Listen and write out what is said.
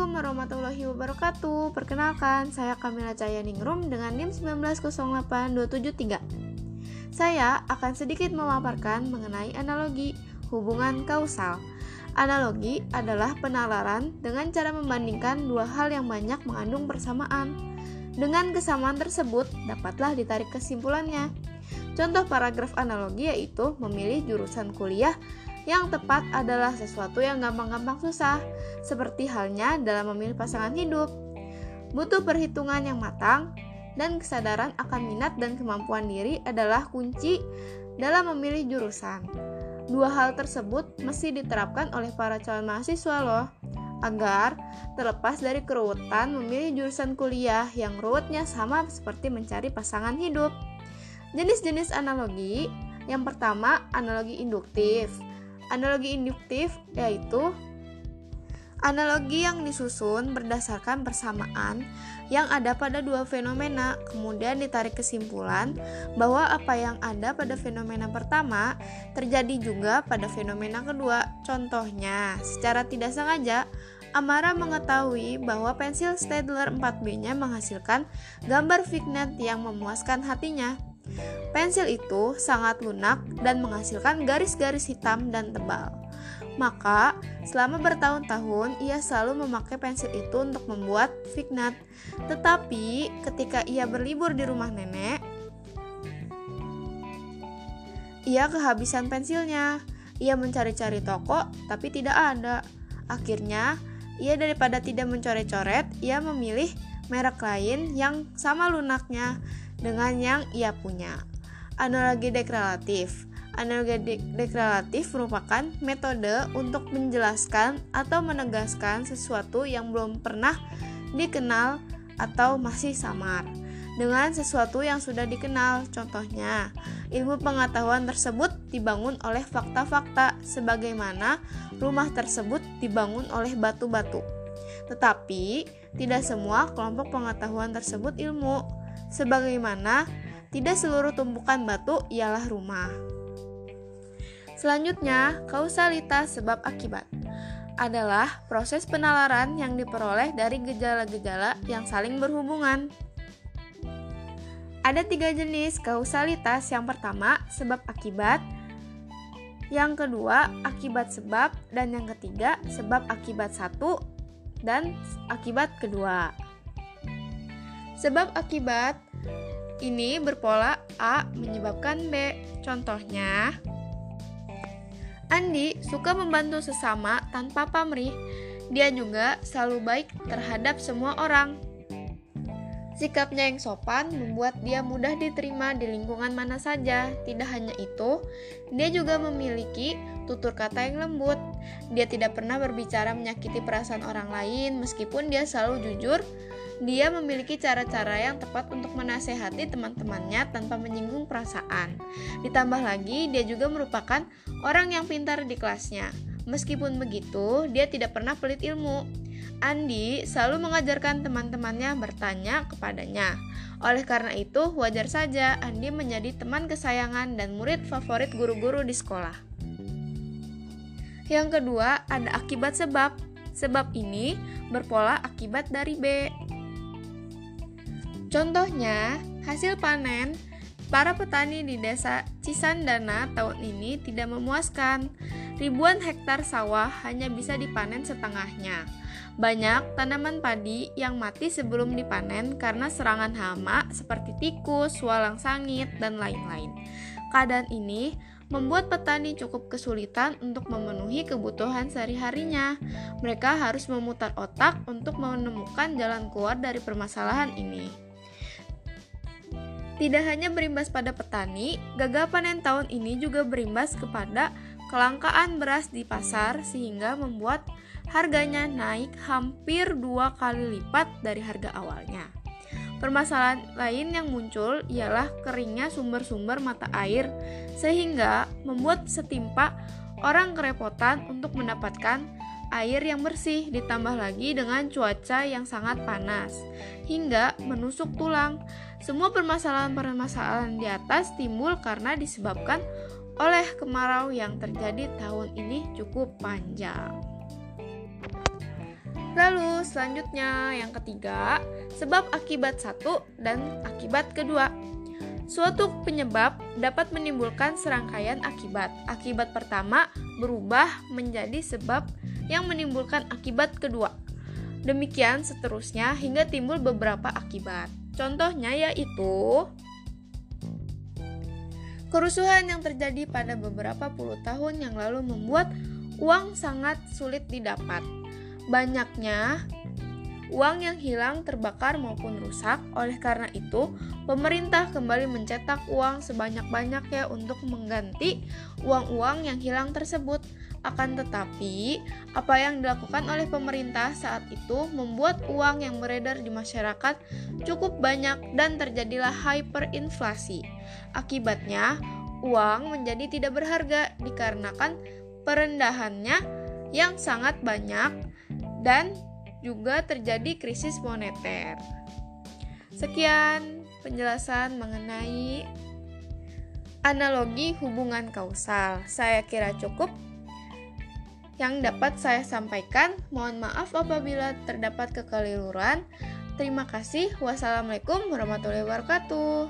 Assalamualaikum warahmatullahi wabarakatuh. Perkenalkan, saya Kamila Cayaningrum dengan NIM 1908273 Saya akan sedikit memaparkan mengenai analogi hubungan kausal. Analogi adalah penalaran dengan cara membandingkan dua hal yang banyak mengandung persamaan. Dengan kesamaan tersebut, dapatlah ditarik kesimpulannya. Contoh paragraf analogi yaitu memilih jurusan kuliah yang tepat adalah sesuatu yang gampang-gampang susah, seperti halnya dalam memilih pasangan hidup. Butuh perhitungan yang matang, dan kesadaran akan minat dan kemampuan diri adalah kunci dalam memilih jurusan. Dua hal tersebut mesti diterapkan oleh para calon mahasiswa loh, agar terlepas dari keruwetan memilih jurusan kuliah yang ruwetnya sama seperti mencari pasangan hidup. Jenis-jenis analogi, yang pertama analogi induktif, Analogi induktif yaitu analogi yang disusun berdasarkan persamaan yang ada pada dua fenomena, kemudian ditarik kesimpulan bahwa apa yang ada pada fenomena pertama terjadi juga pada fenomena kedua. Contohnya, secara tidak sengaja Amara mengetahui bahwa pensil Staedtler 4B-nya menghasilkan gambar Fignet yang memuaskan hatinya. Pensil itu sangat lunak dan menghasilkan garis-garis hitam dan tebal. Maka, selama bertahun-tahun ia selalu memakai pensil itu untuk membuat Fignat. Tetapi, ketika ia berlibur di rumah nenek, ia kehabisan pensilnya. Ia mencari-cari toko, tapi tidak ada. Akhirnya, ia daripada tidak mencoret-coret, ia memilih merek lain yang sama lunaknya dengan yang ia punya. Analogi deklaratif Analogi de deklaratif merupakan metode untuk menjelaskan atau menegaskan sesuatu yang belum pernah dikenal atau masih samar dengan sesuatu yang sudah dikenal. Contohnya, ilmu pengetahuan tersebut dibangun oleh fakta-fakta sebagaimana rumah tersebut dibangun oleh batu-batu. Tetapi, tidak semua kelompok pengetahuan tersebut ilmu sebagaimana tidak seluruh tumpukan batu ialah rumah. Selanjutnya, kausalitas sebab akibat adalah proses penalaran yang diperoleh dari gejala-gejala yang saling berhubungan. Ada tiga jenis kausalitas. Yang pertama, sebab akibat. Yang kedua, akibat sebab. Dan yang ketiga, sebab akibat satu dan akibat kedua. Sebab akibat ini berpola A menyebabkan B. Contohnya, Andi suka membantu sesama tanpa pamrih. Dia juga selalu baik terhadap semua orang. Sikapnya yang sopan membuat dia mudah diterima di lingkungan mana saja. Tidak hanya itu, dia juga memiliki tutur kata yang lembut. Dia tidak pernah berbicara menyakiti perasaan orang lain, meskipun dia selalu jujur dia memiliki cara-cara yang tepat untuk menasehati teman-temannya tanpa menyinggung perasaan. Ditambah lagi, dia juga merupakan orang yang pintar di kelasnya. Meskipun begitu, dia tidak pernah pelit ilmu. Andi selalu mengajarkan teman-temannya bertanya kepadanya. Oleh karena itu, wajar saja Andi menjadi teman kesayangan dan murid favorit guru-guru di sekolah. Yang kedua, ada akibat sebab. Sebab ini berpola akibat dari B. Contohnya, hasil panen para petani di desa Cisandana tahun ini tidak memuaskan. Ribuan hektar sawah hanya bisa dipanen setengahnya. Banyak tanaman padi yang mati sebelum dipanen karena serangan hama seperti tikus, walang sangit, dan lain-lain. Keadaan ini membuat petani cukup kesulitan untuk memenuhi kebutuhan sehari-harinya. Mereka harus memutar otak untuk menemukan jalan keluar dari permasalahan ini. Tidak hanya berimbas pada petani, gagal panen tahun ini juga berimbas kepada kelangkaan beras di pasar sehingga membuat harganya naik hampir dua kali lipat dari harga awalnya. Permasalahan lain yang muncul ialah keringnya sumber-sumber mata air, sehingga membuat setimpa orang kerepotan untuk mendapatkan air yang bersih, ditambah lagi dengan cuaca yang sangat panas, hingga menusuk tulang. Semua permasalahan-permasalahan di atas timbul karena disebabkan oleh kemarau yang terjadi tahun ini cukup panjang. Lalu selanjutnya yang ketiga, sebab akibat satu dan akibat kedua. Suatu penyebab dapat menimbulkan serangkaian akibat. Akibat pertama berubah menjadi sebab yang menimbulkan akibat kedua. Demikian seterusnya hingga timbul beberapa akibat. Contohnya yaitu kerusuhan yang terjadi pada beberapa puluh tahun yang lalu membuat uang sangat sulit didapat banyaknya uang yang hilang, terbakar, maupun rusak. Oleh karena itu, pemerintah kembali mencetak uang sebanyak-banyaknya untuk mengganti uang-uang yang hilang tersebut. Akan tetapi, apa yang dilakukan oleh pemerintah saat itu membuat uang yang beredar di masyarakat cukup banyak dan terjadilah hyperinflasi. Akibatnya, uang menjadi tidak berharga dikarenakan perendahannya yang sangat banyak dan juga terjadi krisis moneter. Sekian penjelasan mengenai analogi hubungan kausal. Saya kira cukup yang dapat saya sampaikan. Mohon maaf apabila terdapat kekeliruan. Terima kasih. Wassalamualaikum warahmatullahi wabarakatuh.